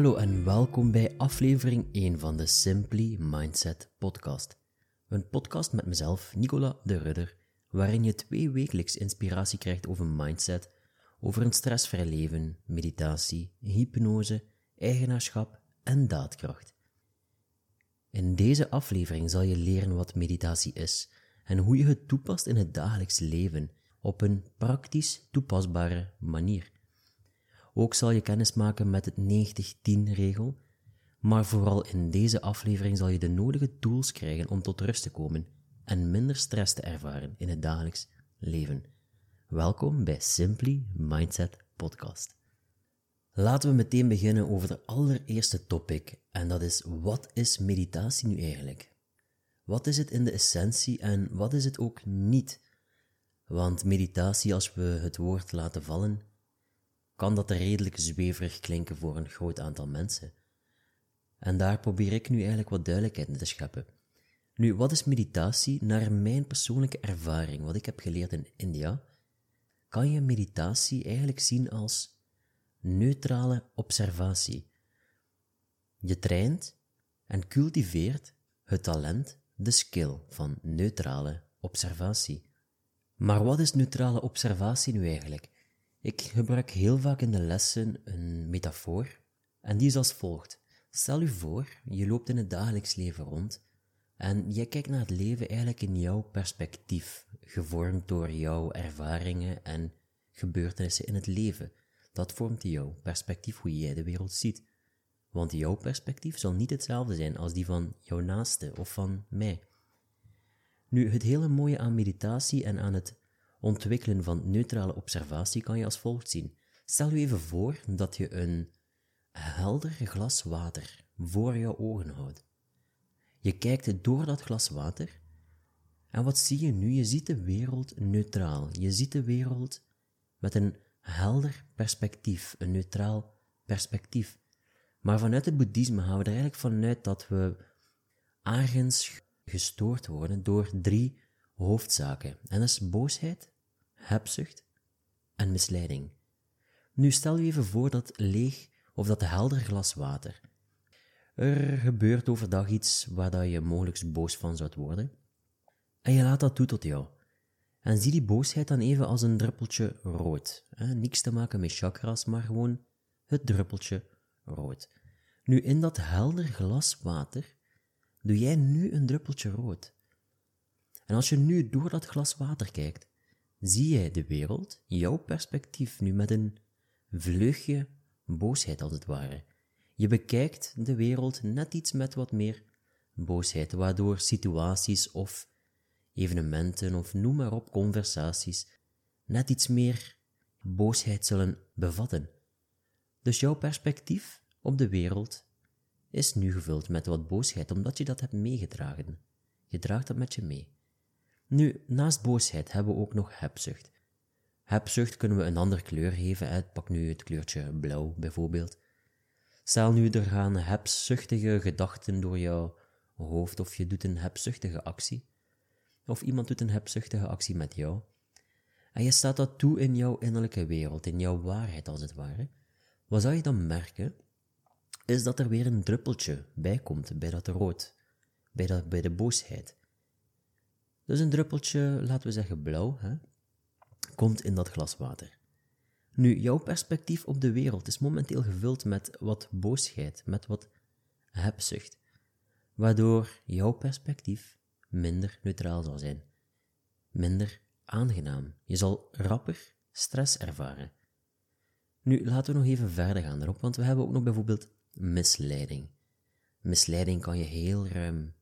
Hallo en welkom bij aflevering 1 van de Simply Mindset podcast. Een podcast met mezelf, Nicola de Rudder, waarin je twee wekelijks inspiratie krijgt over mindset, over een stressvrij leven, meditatie, hypnose, eigenaarschap en daadkracht. In deze aflevering zal je leren wat meditatie is en hoe je het toepast in het dagelijks leven op een praktisch toepasbare manier. Ook zal je kennis maken met het 90-10 regel, maar vooral in deze aflevering zal je de nodige tools krijgen om tot rust te komen en minder stress te ervaren in het dagelijks leven. Welkom bij Simply Mindset Podcast. Laten we meteen beginnen over de allereerste topic en dat is wat is meditatie nu eigenlijk? Wat is het in de essentie en wat is het ook niet? Want meditatie, als we het woord laten vallen, kan dat redelijk zweverig klinken voor een groot aantal mensen. En daar probeer ik nu eigenlijk wat duidelijkheid in te scheppen. Nu, wat is meditatie? Naar mijn persoonlijke ervaring, wat ik heb geleerd in India, kan je meditatie eigenlijk zien als neutrale observatie. Je traint en cultiveert het talent, de skill van neutrale observatie. Maar wat is neutrale observatie nu eigenlijk? Ik gebruik heel vaak in de lessen een metafoor en die is als volgt. Stel u voor, je loopt in het dagelijks leven rond en jij kijkt naar het leven eigenlijk in jouw perspectief, gevormd door jouw ervaringen en gebeurtenissen in het leven. Dat vormt jouw perspectief hoe jij de wereld ziet. Want jouw perspectief zal niet hetzelfde zijn als die van jouw naaste of van mij. Nu, het hele mooie aan meditatie en aan het ontwikkelen van neutrale observatie kan je als volgt zien. Stel je even voor dat je een helder glas water voor jouw ogen houdt. Je kijkt door dat glas water en wat zie je nu? Je ziet de wereld neutraal. Je ziet de wereld met een helder perspectief, een neutraal perspectief. Maar vanuit het boeddhisme gaan we er eigenlijk vanuit dat we ergens gestoord worden door drie hoofdzaken. En dat is boosheid, hebzucht en misleiding. Nu stel je even voor dat leeg of dat helder glas water. Er gebeurt overdag iets waar je mogelijk boos van zou worden. En je laat dat toe tot jou. En zie die boosheid dan even als een druppeltje rood. Niks te maken met chakras, maar gewoon het druppeltje rood. Nu, in dat helder glas water doe jij nu een druppeltje rood. En als je nu door dat glas water kijkt, zie jij de wereld, jouw perspectief, nu met een vleugje boosheid als het ware. Je bekijkt de wereld net iets met wat meer boosheid, waardoor situaties of evenementen of noem maar op conversaties net iets meer boosheid zullen bevatten. Dus jouw perspectief op de wereld is nu gevuld met wat boosheid, omdat je dat hebt meegedragen. Je draagt dat met je mee. Nu, naast boosheid hebben we ook nog hebzucht. Hebzucht kunnen we een andere kleur geven. Pak nu het kleurtje blauw bijvoorbeeld. Stel nu er gaan hebzuchtige gedachten door jouw hoofd of je doet een hebzuchtige actie. Of iemand doet een hebzuchtige actie met jou. En je staat dat toe in jouw innerlijke wereld, in jouw waarheid als het ware. Wat zou je dan merken? Is dat er weer een druppeltje bij komt bij dat rood, bij, dat, bij de boosheid. Dus een druppeltje, laten we zeggen blauw, hè, komt in dat glas water. Nu, jouw perspectief op de wereld is momenteel gevuld met wat boosheid, met wat hebzucht, waardoor jouw perspectief minder neutraal zal zijn, minder aangenaam. Je zal rapper stress ervaren. Nu, laten we nog even verder gaan erop, want we hebben ook nog bijvoorbeeld misleiding. Misleiding kan je heel ruim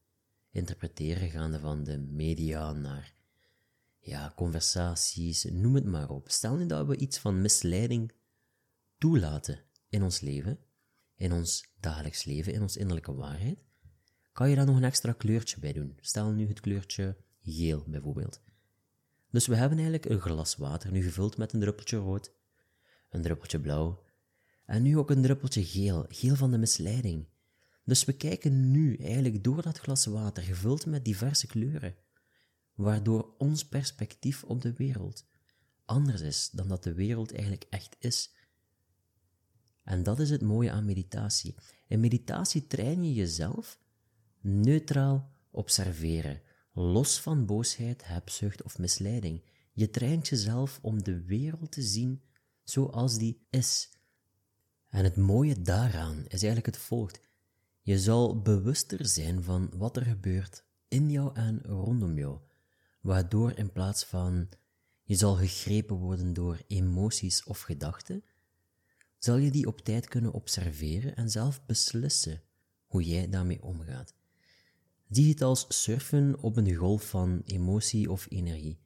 interpreteren, gaande van de media naar ja, conversaties, noem het maar op. Stel nu dat we iets van misleiding toelaten in ons leven, in ons dagelijks leven, in ons innerlijke waarheid, kan je daar nog een extra kleurtje bij doen. Stel nu het kleurtje geel bijvoorbeeld. Dus we hebben eigenlijk een glas water, nu gevuld met een druppeltje rood, een druppeltje blauw, en nu ook een druppeltje geel, geel van de misleiding. Dus we kijken nu eigenlijk door dat glas water, gevuld met diverse kleuren, waardoor ons perspectief op de wereld anders is dan dat de wereld eigenlijk echt is. En dat is het mooie aan meditatie. In meditatie train je jezelf neutraal observeren, los van boosheid, hebzucht of misleiding. Je traint jezelf om de wereld te zien zoals die is. En het mooie daaraan is eigenlijk het volgt. Je zal bewuster zijn van wat er gebeurt in jou en rondom jou, waardoor in plaats van je zal gegrepen worden door emoties of gedachten, zal je die op tijd kunnen observeren en zelf beslissen hoe jij daarmee omgaat. Zie surfen op een golf van emotie of energie.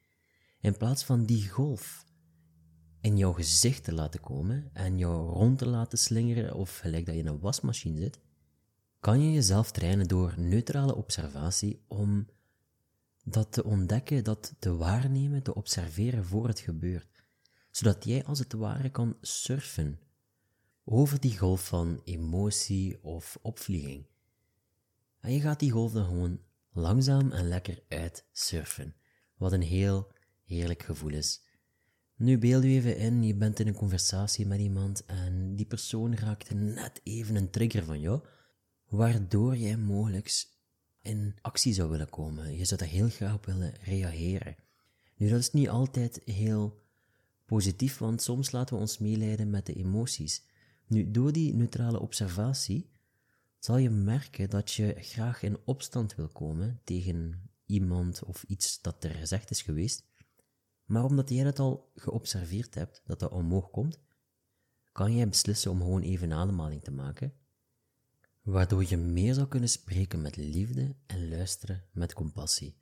In plaats van die golf in jouw gezicht te laten komen en jou rond te laten slingeren of gelijk dat je in een wasmachine zit, kan je jezelf trainen door neutrale observatie om dat te ontdekken, dat te waarnemen, te observeren voor het gebeurt, zodat jij als het ware kan surfen over die golf van emotie of opvlieging. En je gaat die golf dan gewoon langzaam en lekker uitsurfen, wat een heel heerlijk gevoel is. Nu beeld je even in, je bent in een conversatie met iemand en die persoon raakt net even een trigger van jou, waardoor jij mogelijk in actie zou willen komen. Je zou daar heel graag op willen reageren. Nu, dat is niet altijd heel positief, want soms laten we ons meeleiden met de emoties. Nu, door die neutrale observatie zal je merken dat je graag in opstand wil komen tegen iemand of iets dat er gezegd is geweest. Maar omdat jij dat al geobserveerd hebt, dat dat omhoog komt, kan jij beslissen om gewoon even een ademhaling te maken, waardoor je meer zou kunnen spreken met liefde en luisteren met compassie.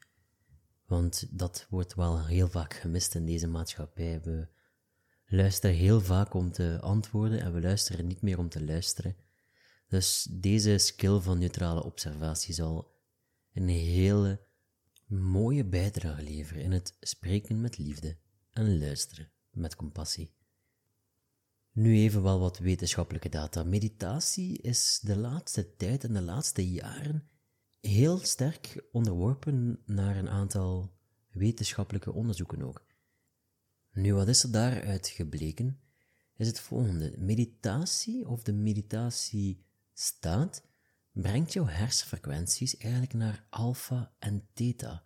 Want dat wordt wel heel vaak gemist in deze maatschappij. We luisteren heel vaak om te antwoorden en we luisteren niet meer om te luisteren. Dus deze skill van neutrale observatie zal een hele mooie bijdrage leveren in het spreken met liefde en luisteren met compassie. Nu even wel wat wetenschappelijke data. Meditatie is de laatste tijd en de laatste jaren heel sterk onderworpen naar een aantal wetenschappelijke onderzoeken ook. Nu, wat is er daaruit gebleken? Is het volgende. Meditatie of de meditatiestaat brengt jouw hersenfrequenties eigenlijk naar alpha en theta.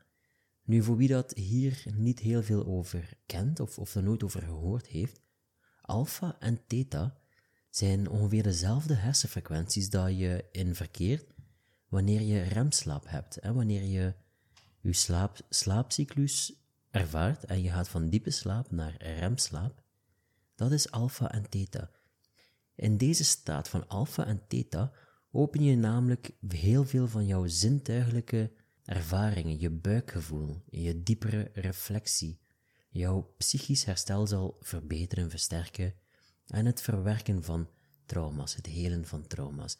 Nu, voor wie dat hier niet heel veel over kent of, of er nooit over gehoord heeft, alpha en theta zijn ongeveer dezelfde hersenfrequenties dat je in verkeert wanneer je remslaap hebt en wanneer je je slaap, slaapcyclus ervaart en je gaat van diepe slaap naar remslaap. Dat is alpha en theta. In deze staat van alpha en theta open je namelijk heel veel van jouw zintuigelijke ervaringen, je buikgevoel, je diepere reflectie. Jouw psychisch herstel zal verbeteren, versterken en het verwerken van trauma's, het helen van trauma's.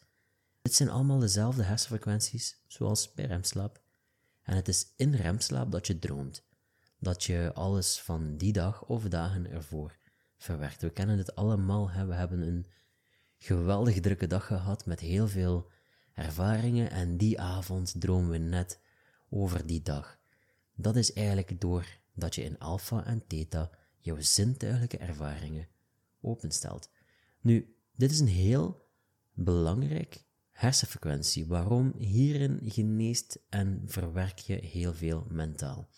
Dit zijn allemaal dezelfde hersenfrequenties zoals bij remslaap. En het is in remslaap dat je droomt, dat je alles van die dag of dagen ervoor verwerkt. We kennen het allemaal, hè? we hebben een geweldig drukke dag gehad met heel veel ervaringen en die avond dromen we net over die dag. Dat is eigenlijk door dat je in alpha en theta jouw zintuigelijke ervaringen openstelt. Nu, dit is een heel belangrijk hersenfrequentie. Waarom? Hierin geneest en verwerk je heel veel mentaal.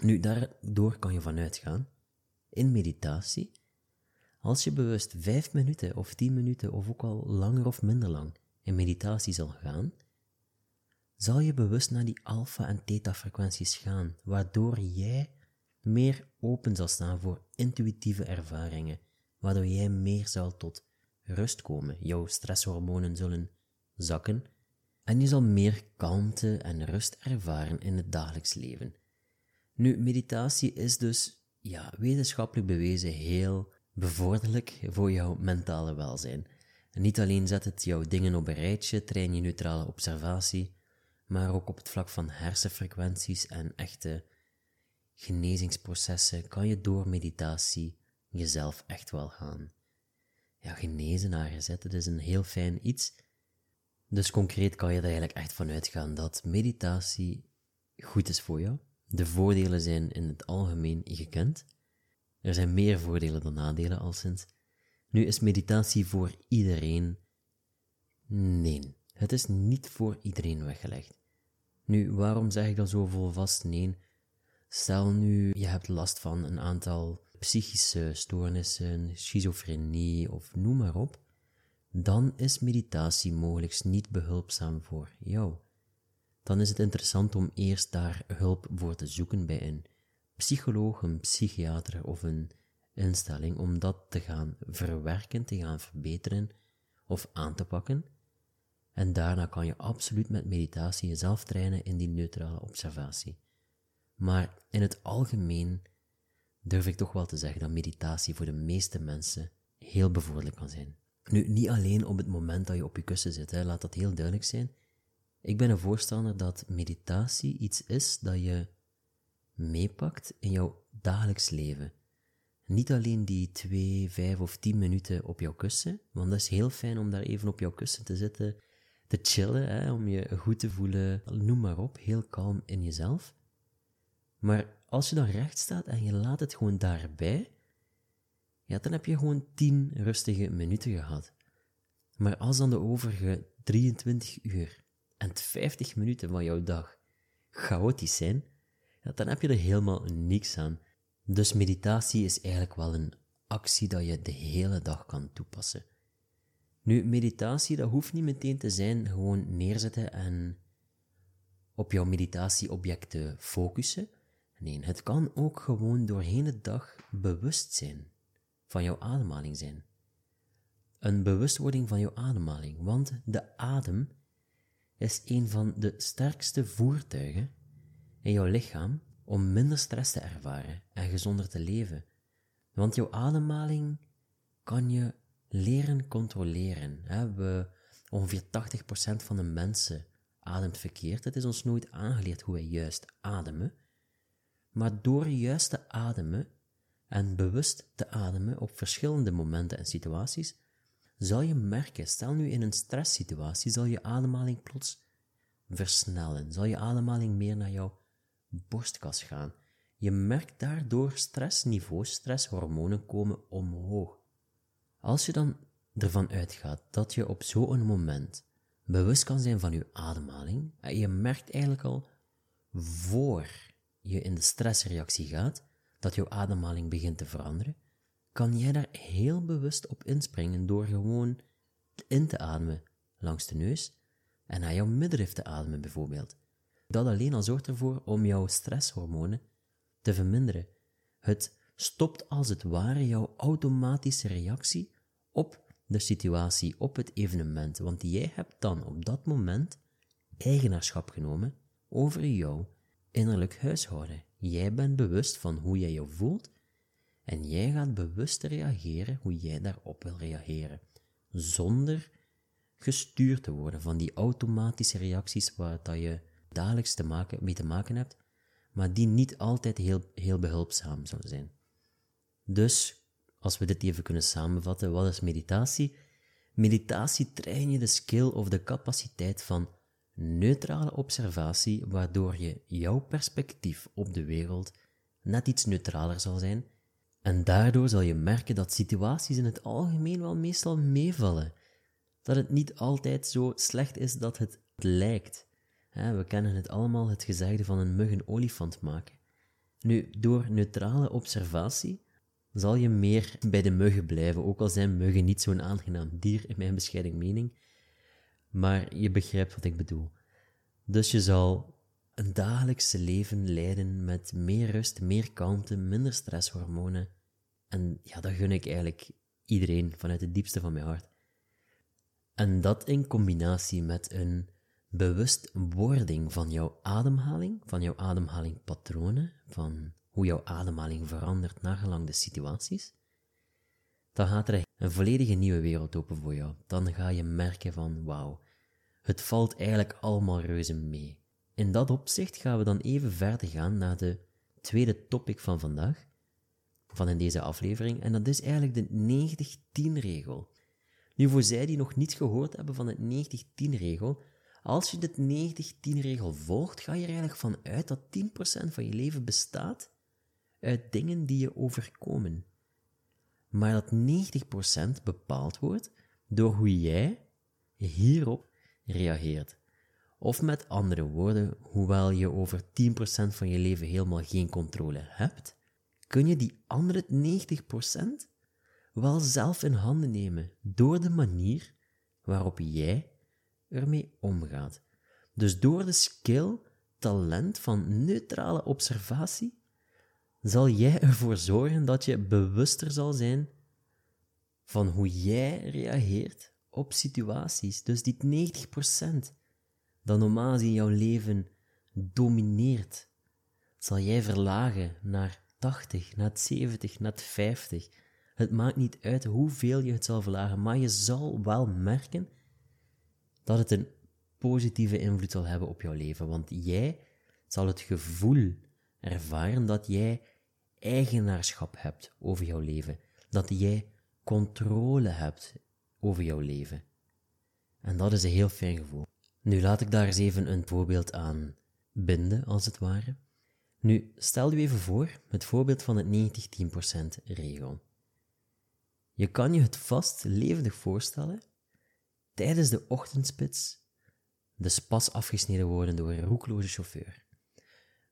Nu, daardoor kan je vanuit gaan, in meditatie, als je bewust vijf minuten of tien minuten of ook al langer of minder lang in meditatie zal gaan, zal je bewust naar die alpha- en theta-frequenties gaan, waardoor jij meer open zal staan voor intuïtieve ervaringen, waardoor jij meer zal tot rust komen. Jouw stresshormonen zullen zakken en je zal meer kalmte en rust ervaren in het dagelijks leven. Nu, meditatie is dus ja, wetenschappelijk bewezen heel bevorderlijk voor jouw mentale welzijn. En niet alleen zet het jouw dingen op een rijtje, train je neutrale observatie, maar ook op het vlak van hersenfrequenties en echte genezingsprocessen kan je door meditatie jezelf echt wel gaan ja, genezen naar Het is een heel fijn iets. Dus concreet kan je er eigenlijk echt van uitgaan dat meditatie goed is voor jou. De voordelen zijn in het algemeen gekend. Er zijn meer voordelen dan nadelen al sinds. Nu is meditatie voor iedereen? Nee, het is niet voor iedereen weggelegd. Nu, waarom zeg ik dat zo vol vast? Nee. Stel nu, je hebt last van een aantal psychische stoornissen, schizofrenie of noem maar op, dan is meditatie mogelijk niet behulpzaam voor jou. Dan is het interessant om eerst daar hulp voor te zoeken bij een psycholoog, een psychiater of een instelling om dat te gaan verwerken, te gaan verbeteren of aan te pakken. En daarna kan je absoluut met meditatie jezelf trainen in die neutrale observatie. Maar in het algemeen durf ik toch wel te zeggen dat meditatie voor de meeste mensen heel bevorderlijk kan zijn. Nu, niet alleen op het moment dat je op je kussen zit, hè, laat dat heel duidelijk zijn. Ik ben een voorstander dat meditatie iets is dat je meepakt in jouw dagelijks leven. Niet alleen die twee, vijf of tien minuten op jouw kussen, want dat is heel fijn om daar even op jouw kussen te zitten, te chillen, hè, om je goed te voelen, noem maar op, heel kalm in jezelf. Maar als je dan recht staat en je laat het gewoon daarbij, ja, dan heb je gewoon tien rustige minuten gehad. Maar als dan de overige 23 uur en 50 minuten van jouw dag chaotisch zijn, ja, dan heb je er helemaal niks aan. Dus meditatie is eigenlijk wel een actie dat je de hele dag kan toepassen. Nu, meditatie, dat hoeft niet meteen te zijn gewoon neerzetten en op jouw meditatieobjecten focussen. Nee, het kan ook gewoon doorheen de dag bewust zijn van jouw ademhaling zijn. Een bewustwording van jouw ademhaling, want de adem is een van de sterkste voertuigen in jouw lichaam om minder stress te ervaren en gezonder te leven. Want jouw ademhaling kan je leren controleren. We, ongeveer 80% van de mensen ademt verkeerd. Het is ons nooit aangeleerd hoe wij juist ademen. Maar door juist te ademen en bewust te ademen op verschillende momenten en situaties, zal je merken, stel nu in een stresssituatie, zal je ademhaling plots versnellen. Zal je ademhaling meer naar jouw borstkas gaan. Je merkt daardoor stressniveaus, stresshormonen komen omhoog. Als je dan ervan uitgaat dat je op zo'n moment bewust kan zijn van je ademhaling, en je merkt eigenlijk al voor je in de stressreactie gaat, dat jouw ademhaling begint te veranderen, kan jij daar heel bewust op inspringen door gewoon in te ademen langs de neus en naar jouw middenrif te ademen bijvoorbeeld. Dat alleen al zorgt ervoor om jouw stresshormonen te verminderen. Het stopt als het ware jouw automatische reactie op de situatie, op het evenement, want jij hebt dan op dat moment eigenaarschap genomen over jouw innerlijk huishouden. Jij bent bewust van hoe jij je voelt en jij gaat bewust reageren hoe jij daarop wil reageren, zonder gestuurd te worden van die automatische reacties waar dat je dagelijks te maken, mee te maken hebt, maar die niet altijd heel, heel behulpzaam zullen zijn. Dus, als we dit even kunnen samenvatten, wat is meditatie? Meditatie train je de skill of de capaciteit van neutrale observatie, waardoor je jouw perspectief op de wereld net iets neutraler zal zijn. En daardoor zal je merken dat situaties in het algemeen wel meestal meevallen. Dat het niet altijd zo slecht is dat het lijkt. We kennen het allemaal, het gezegde van een mug een olifant maken. Nu, door neutrale observatie zal je meer bij de muggen blijven, ook al zijn muggen niet zo'n aangenaam dier, in mijn bescheiden mening. Maar je begrijpt wat ik bedoel. Dus je zal een dagelijkse leven leiden met meer rust, meer kalmte, minder stresshormonen. En ja, dat gun ik eigenlijk iedereen vanuit het diepste van mijn hart. En dat in combinatie met een bewustwording van jouw ademhaling, van jouw ademhalingpatronen, van hoe jouw ademhaling verandert nagelang de situaties, dan gaat er een volledige nieuwe wereld open voor jou. Dan ga je merken van, wauw, het valt eigenlijk allemaal reuze mee. In dat opzicht gaan we dan even verder gaan naar de tweede topic van vandaag, van in deze aflevering, en dat is eigenlijk de 90-10 regel. Nu, voor zij die nog niet gehoord hebben van het 90-10 regel, als je dit 90-10 regel volgt, ga je er eigenlijk van uit dat 10% van je leven bestaat uit dingen die je overkomen. maar dat 90% bepaald wordt door hoe jij hierop reageert. Of met andere woorden, hoewel je over 10% van je leven helemaal geen controle hebt, kun je die andere 90% wel zelf in handen nemen door de manier waarop jij ermee omgaat. Dus door de skill, talent van neutrale observatie, zal jij ervoor zorgen dat je bewuster zal zijn van hoe jij reageert op situaties. Dus die 90% dat normaal in jouw leven domineert, zal jij verlagen naar 80, naar 70, naar 50. Het maakt niet uit hoeveel je het zal verlagen, maar je zal wel merken dat het een positieve invloed zal hebben op jouw leven. Want jij zal het gevoel ervaren dat jij eigenaarschap hebt over jouw leven. Dat jij controle hebt over jouw leven. En dat is een heel fijn gevoel. Nu laat ik daar eens even een voorbeeld aan binden, als het ware. Nu, stel je even voor het voorbeeld van het 90-10% regel. Je kan je het vast levendig voorstellen tijdens de ochtendspits de spas afgesneden worden door een roekloze chauffeur.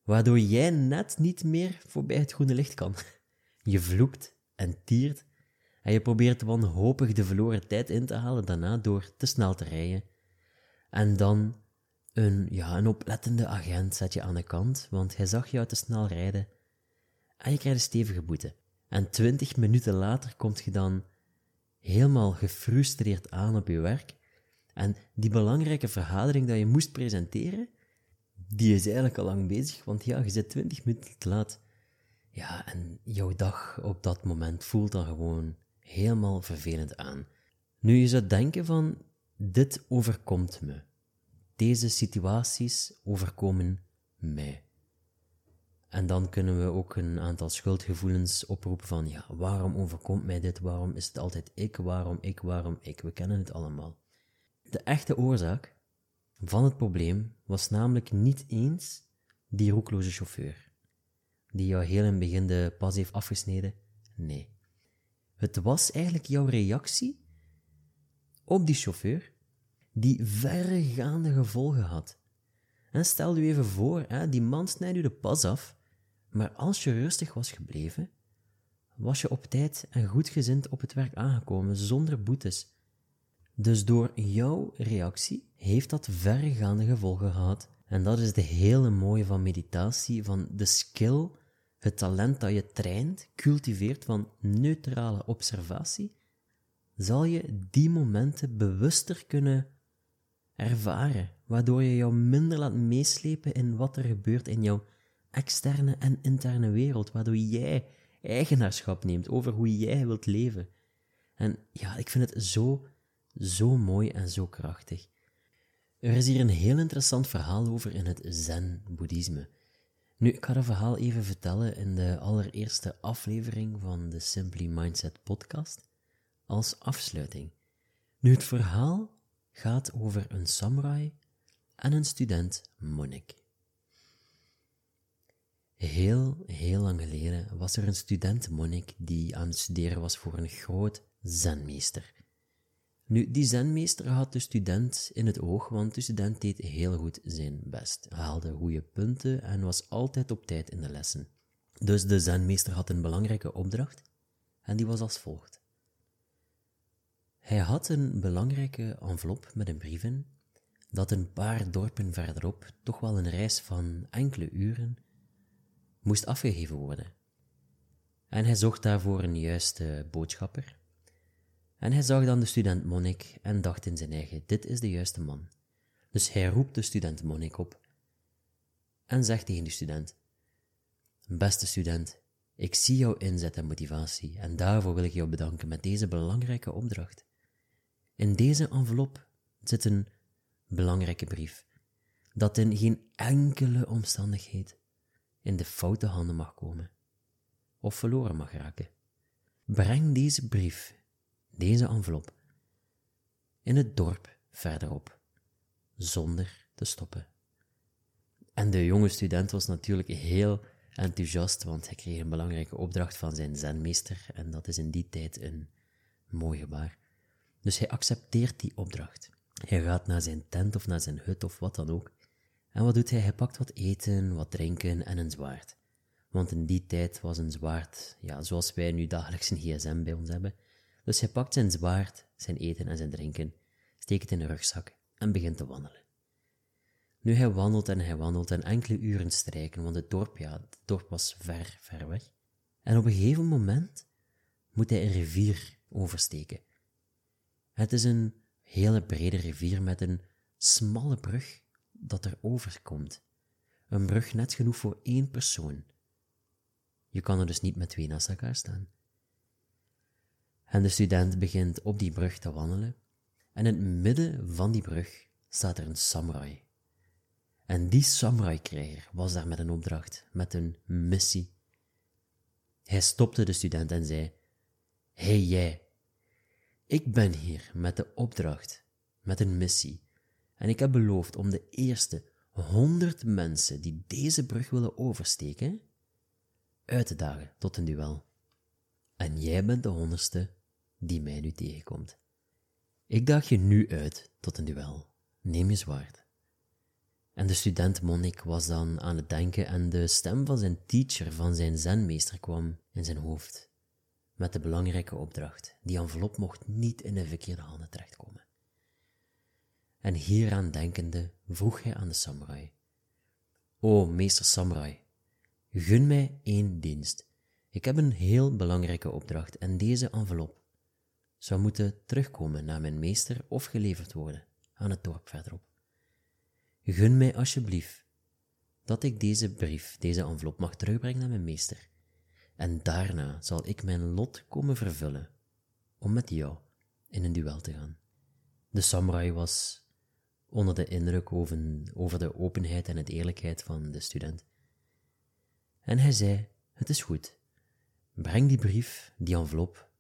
Waardoor jij net niet meer voorbij het groene licht kan. Je vloekt en tiert en je probeert wanhopig de verloren tijd in te halen daarna door te snel te rijden. En dan een, ja, een oplettende agent zet je aan de kant, want hij zag jou te snel rijden. En je krijgt een stevige boete. En twintig minuten later komt je dan helemaal gefrustreerd aan op je werk. En die belangrijke vergadering dat je moest presenteren, die is eigenlijk al lang bezig, want ja, je zit twintig minuten te laat. Ja, en jouw dag op dat moment voelt dan gewoon helemaal vervelend aan. Nu, je zou denken van, dit overkomt me. Deze situaties overkomen mij. En dan kunnen we ook een aantal schuldgevoelens oproepen van, ja, waarom overkomt mij dit? Waarom is het altijd ik? Waarom ik? Waarom ik? We kennen het allemaal. De echte oorzaak van het probleem was namelijk niet eens die roekloze chauffeur, die jou heel in het begin de pas heeft afgesneden. Nee. Het was eigenlijk jouw reactie op die chauffeur die verregaande gevolgen had. En stel je even voor, hè, die man snijdt u de pas af, maar als je rustig was gebleven, was je op tijd en goedgezind op het werk aangekomen, zonder boetes. Dus door jouw reactie heeft dat verregaande gevolgen gehad. En dat is de hele mooie van meditatie, van de skill, het talent dat je traint, cultiveert van neutrale observatie, zal je die momenten bewuster kunnen ervaren, waardoor je jou minder laat meeslepen in wat er gebeurt in jouw externe en interne wereld, waardoor jij eigenaarschap neemt over hoe jij wilt leven. En ja, ik vind het zo, zo mooi en zo krachtig. Er is hier een heel interessant verhaal over in het Zen-boeddhisme. Nu, ik ga het verhaal even vertellen in de allereerste aflevering van de Simply Mindset podcast, als afsluiting. Nu, het verhaal gaat over een samurai en een student monnik. Heel, heel lang geleden was er een student monnik die aan het studeren was voor een groot zenmeester. Nu, die zenmeester had de student in het oog, want de student deed heel goed zijn best, haalde goede punten en was altijd op tijd in de lessen. Dus de zenmeester had een belangrijke opdracht en die was als volgt. Hij had een belangrijke envelop met een brief in, dat een paar dorpen verderop toch wel een reis van enkele uren moest afgegeven worden. En hij zocht daarvoor een juiste boodschapper. En hij zag dan de student Monnik en dacht in zijn eigen, dit is de juiste man. Dus hij roept de student Monnik op en zegt tegen de student, beste student, ik zie jouw inzet en motivatie en daarvoor wil ik jou bedanken met deze belangrijke opdracht. In deze envelop zit een belangrijke brief, dat in geen enkele omstandigheid in de foute handen mag komen of verloren mag raken. Breng deze brief, deze envelop, in het dorp verderop, zonder te stoppen. En de jonge student was natuurlijk heel enthousiast, want hij kreeg een belangrijke opdracht van zijn zenmeester en dat is in die tijd een mooi gebaar. Dus hij accepteert die opdracht. Hij gaat naar zijn tent of naar zijn hut of wat dan ook. En wat doet hij? Hij pakt wat eten, wat drinken en een zwaard. Want in die tijd was een zwaard, ja, zoals wij nu dagelijks een gsm bij ons hebben. Dus hij pakt zijn zwaard, zijn eten en zijn drinken, steekt het in een rugzak en begint te wandelen. Nu hij wandelt en hij wandelt en enkele uren strijken, want het dorp, ja, het dorp was ver, ver weg. En op een gegeven moment moet hij een rivier oversteken. Het is een hele brede rivier met een smalle brug dat er overkomt. Een brug net genoeg voor één persoon. Je kan er dus niet met twee naast elkaar staan. En de student begint op die brug te wandelen, en in het midden van die brug staat er een samurai. En die samurai-krijger was daar met een opdracht, met een missie. Hij stopte de student en zei: Hé hey, jij, ik ben hier met de opdracht, met een missie, en ik heb beloofd om de eerste honderd mensen die deze brug willen oversteken, uit te dagen tot een duel. En jij bent de honderdste die mij nu tegenkomt. Ik daag je nu uit tot een duel. Neem je zwaard. En de student Monnik was dan aan het denken en de stem van zijn teacher, van zijn zenmeester, kwam in zijn hoofd. Met de belangrijke opdracht, die envelop mocht niet in de verkeerde handen terechtkomen. En hieraan denkende vroeg hij aan de samurai. O, meester samurai, gun mij één dienst. Ik heb een heel belangrijke opdracht en deze envelop zou moeten terugkomen naar mijn meester of geleverd worden aan het dorp verderop. Gun mij alsjeblieft dat ik deze brief, deze envelop mag terugbrengen naar mijn meester. En daarna zal ik mijn lot komen vervullen om met jou in een duel te gaan. De samurai was onder de indruk over, de openheid en het eerlijkheid van de student. En hij zei, het is goed. Breng die brief, die envelop,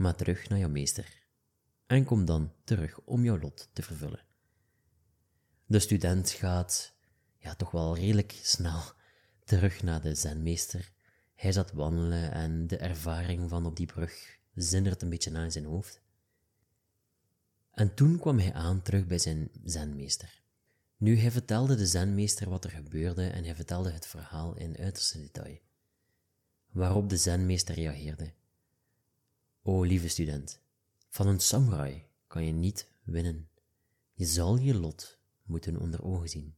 maar terug naar jouw meester. En kom dan terug om jouw lot te vervullen. De student gaat, ja, toch wel redelijk snel terug naar de zenmeester. Hij zat wandelen en de ervaring van op die brug zindert een beetje na zijn hoofd. En toen kwam hij aan terug bij zijn zenmeester. Nu, hij vertelde de zenmeester wat er gebeurde en hij vertelde het verhaal in uiterste detail. Waarop de zenmeester reageerde. O lieve student, van een samurai kan je niet winnen. Je zal je lot moeten onder ogen zien.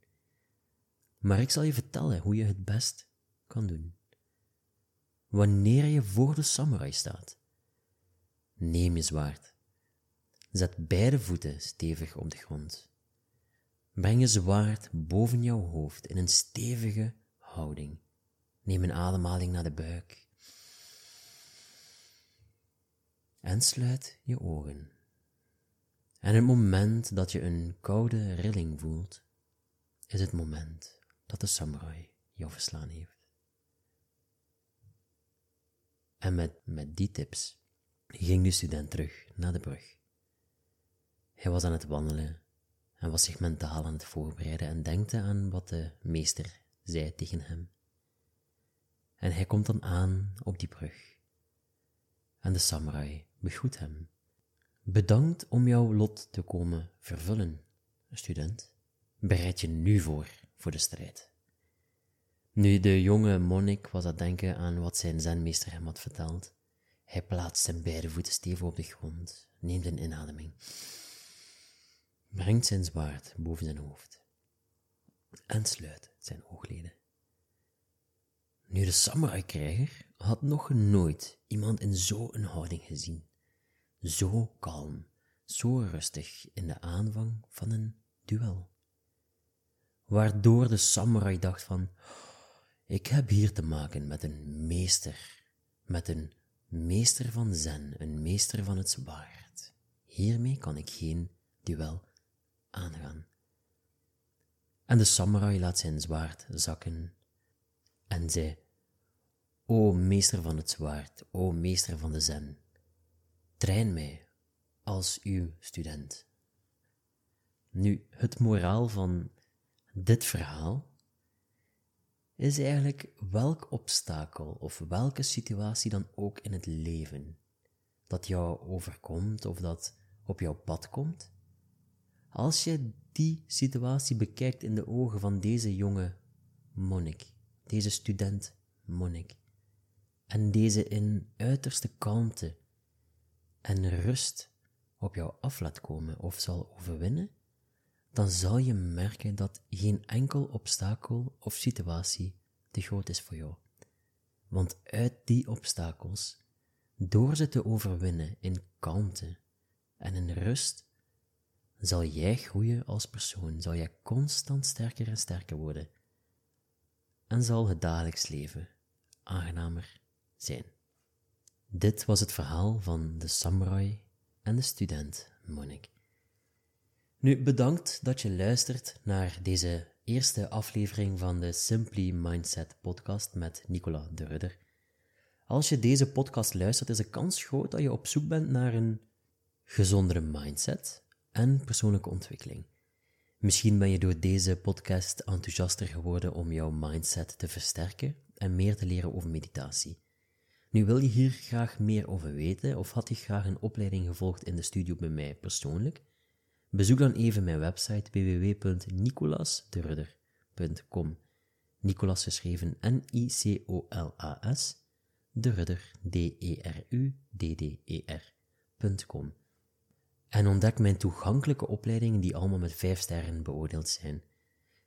Maar ik zal je vertellen hoe je het best kan doen. Wanneer je voor de samurai staat, neem je zwaard. Zet beide voeten stevig op de grond. Breng je zwaard boven jouw hoofd in een stevige houding. Neem een ademhaling naar de buik. En sluit je ogen. En het moment dat je een koude rilling voelt, is het moment dat de samurai jou verslaan heeft. En met, met die tips ging de student terug naar de brug. Hij was aan het wandelen en was zich mentaal aan het voorbereiden en denkte aan wat de meester zei tegen hem. En hij komt dan aan op die brug. En de samurai begroet hem Bedankt om jouw lot te komen vervullen, student. Bereid je nu voor, voor de strijd. Nu de jonge monnik was aan denken aan wat zijn zenmeester hem had verteld. Hij plaatst zijn beide voeten stevig op de grond, neemt een inademing, brengt zijn zwaard boven zijn hoofd en sluit zijn oogleden. Nu de samurai-krijger had nog nooit iemand in zo'n houding gezien zo kalm, zo rustig in de aanvang van een duel. Waardoor de samurai dacht van, ik heb hier te maken met een meester, met een meester van zen, een meester van het zwaard. Hiermee kan ik geen duel aangaan. En de samurai laat zijn zwaard zakken en zei, O meester van het zwaard, o meester van de zen, Train mij als uw student. Nu, het moraal van dit verhaal is eigenlijk welk obstakel of welke situatie dan ook in het leven dat jou overkomt of dat op jouw pad komt. Als je die situatie bekijkt in de ogen van deze jonge monnik, deze student monnik, en deze in uiterste kalmte en rust op jou af laat komen of zal overwinnen, dan zal je merken dat geen enkel obstakel of situatie te groot is voor jou. Want uit die obstakels, door ze te overwinnen in kalmte en in rust, zal jij groeien als persoon, zal jij constant sterker en sterker worden. En zal het dagelijks leven aangenamer zijn. Dit was het verhaal van de samurai en de student monnik. Nu, bedankt dat je luistert naar deze eerste aflevering van de Simply Mindset podcast met Nicola de Rudder. Als je deze podcast luistert, is de kans groot dat je op zoek bent naar een gezondere mindset en persoonlijke ontwikkeling. Misschien ben je door deze podcast enthousiaster geworden om jouw mindset te versterken en meer te leren over meditatie. Nu wil je hier graag meer over weten of had je graag een opleiding gevolgd in de studio bij mij persoonlijk? Bezoek dan even mijn website www.nicolasderudder.com. Nicolas geschreven N-I-C-O-L-A-S, de Rudder, D-E-R-U-D-D-E-R.com. En ontdek mijn toegankelijke opleidingen die allemaal met 5 sterren beoordeeld zijn.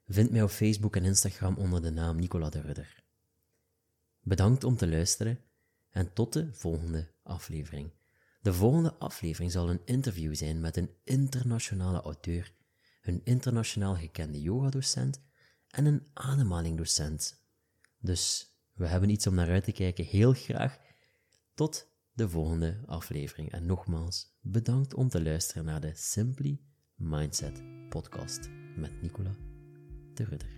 Vind mij op Facebook en Instagram onder de naam Nicola de Rudder. Bedankt om te luisteren en tot de volgende aflevering. De volgende aflevering zal een interview zijn met een internationale auteur, een internationaal gekende yogadocent en een ademhalingdocent. Dus we hebben iets om naar uit te kijken. Heel graag tot de volgende aflevering. En nogmaals, bedankt om te luisteren naar de Simply Mindset podcast met Nicola de Rudder.